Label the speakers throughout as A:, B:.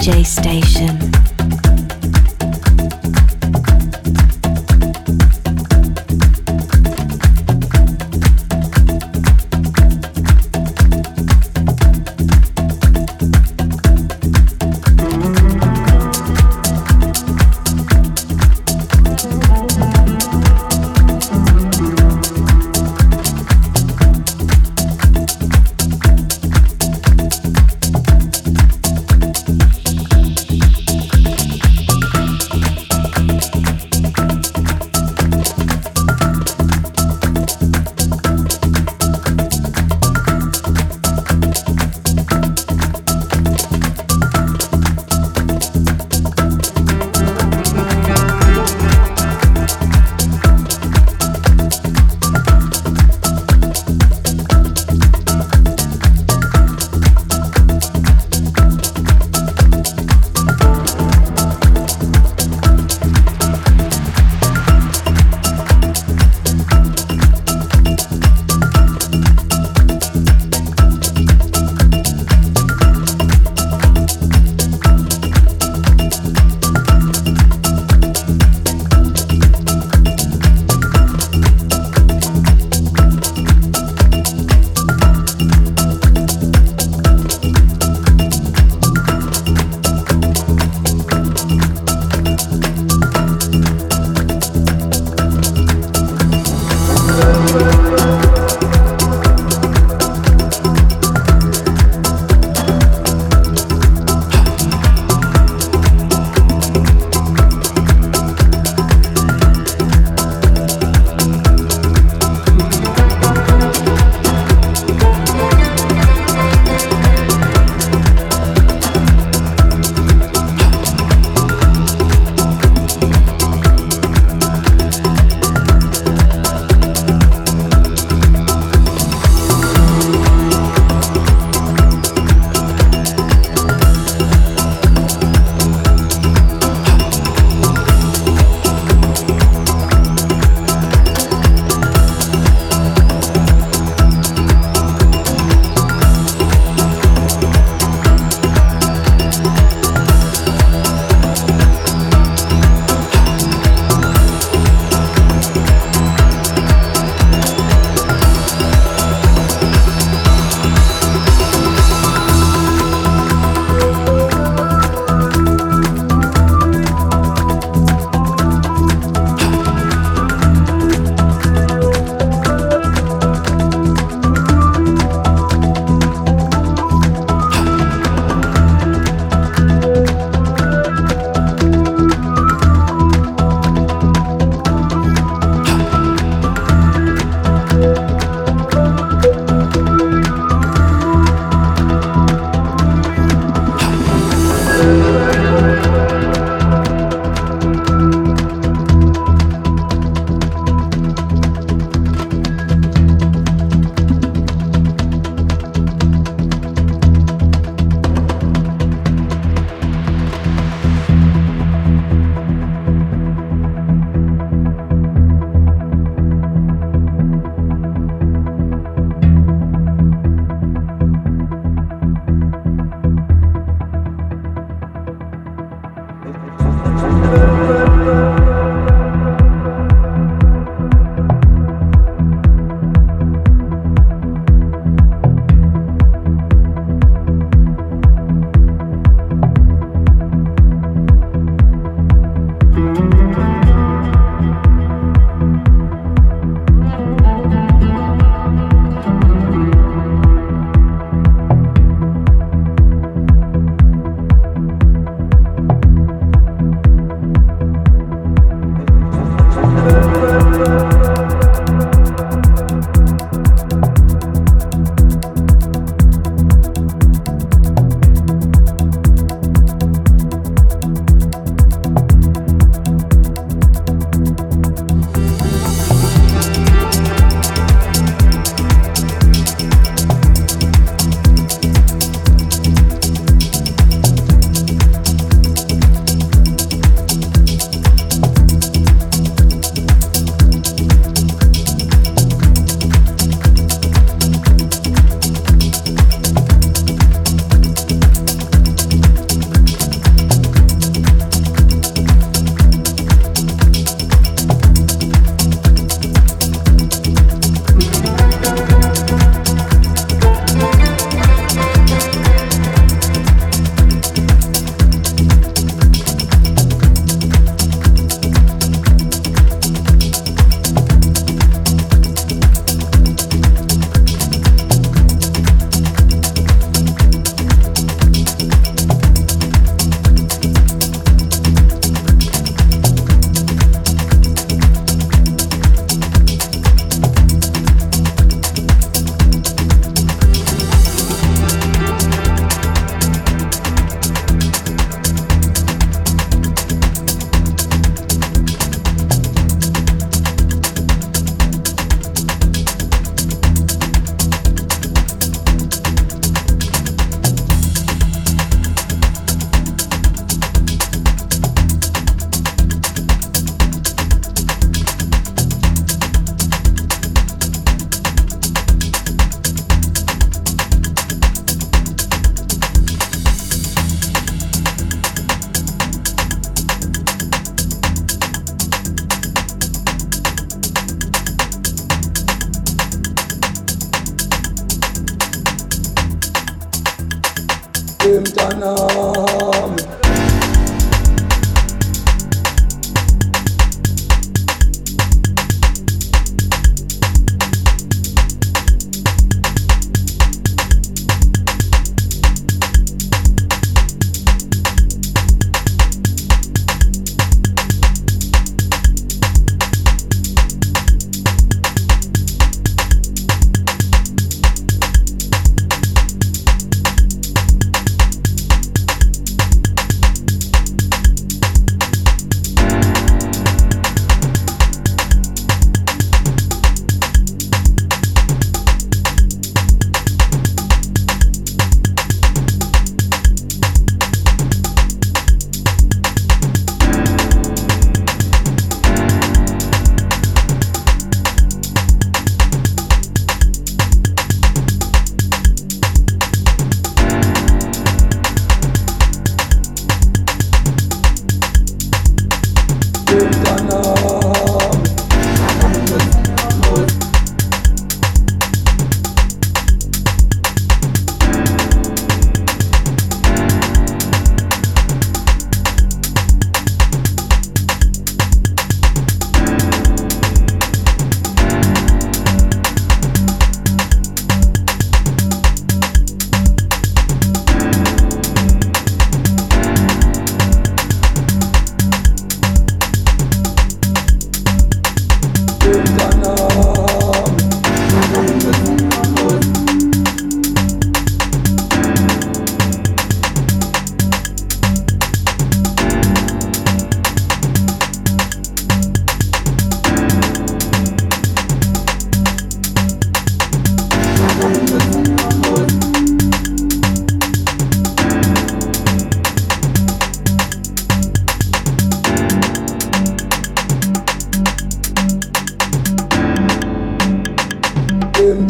A: DJ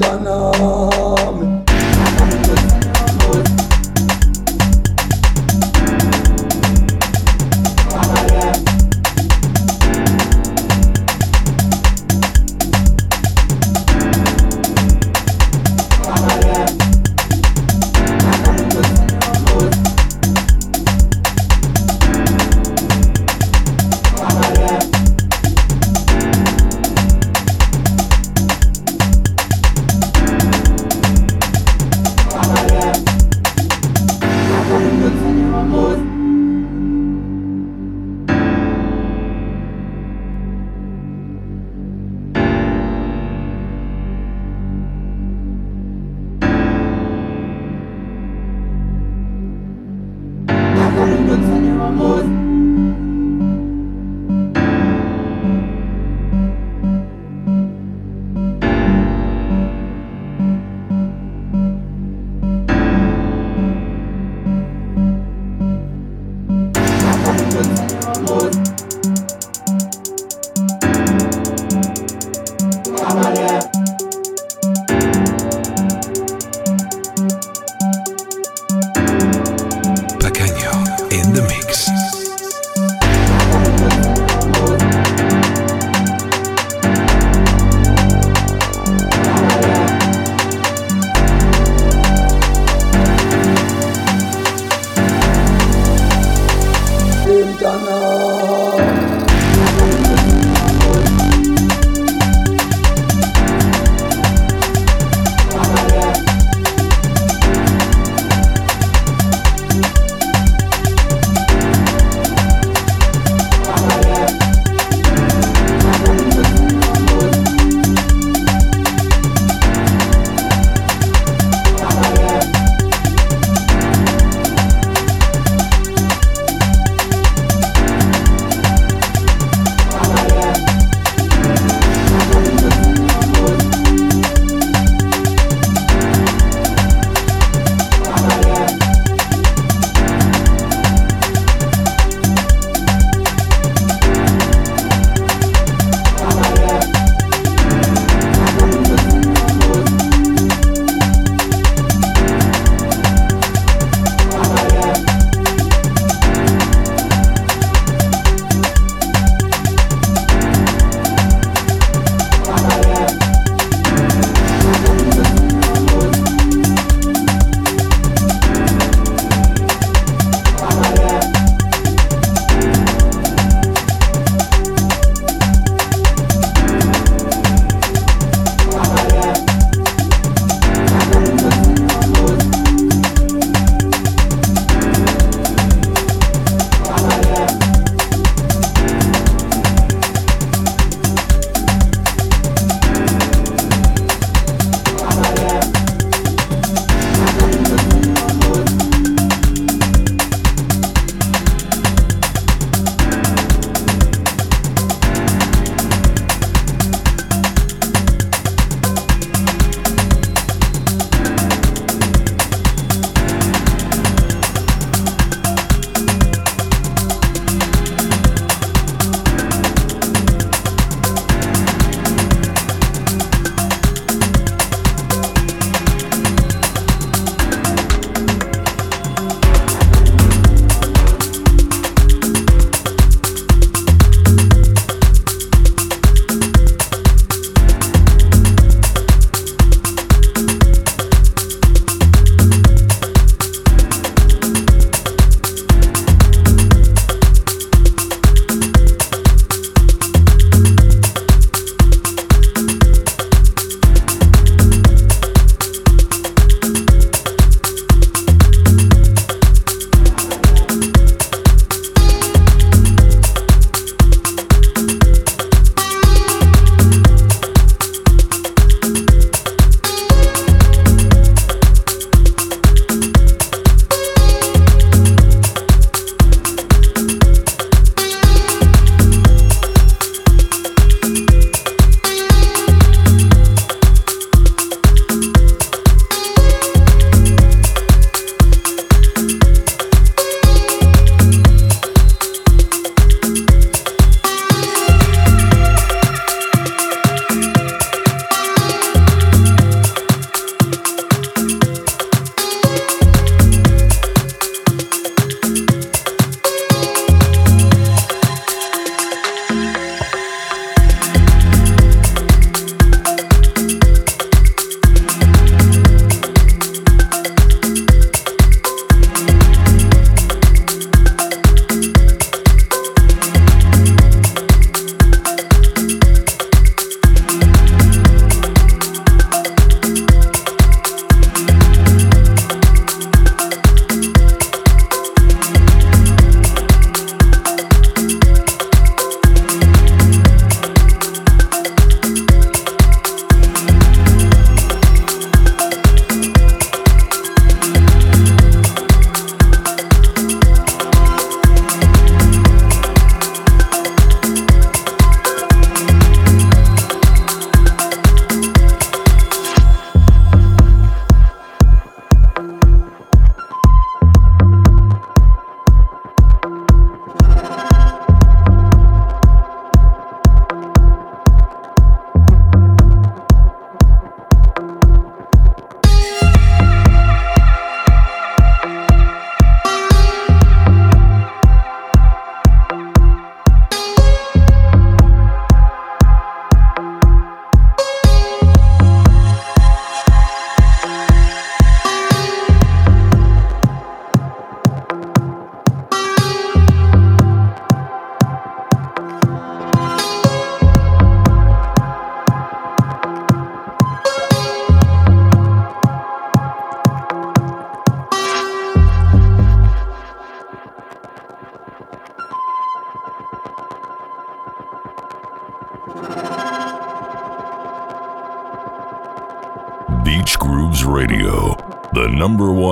B: Madonna.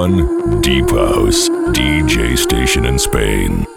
B: One deep house DJ station in Spain.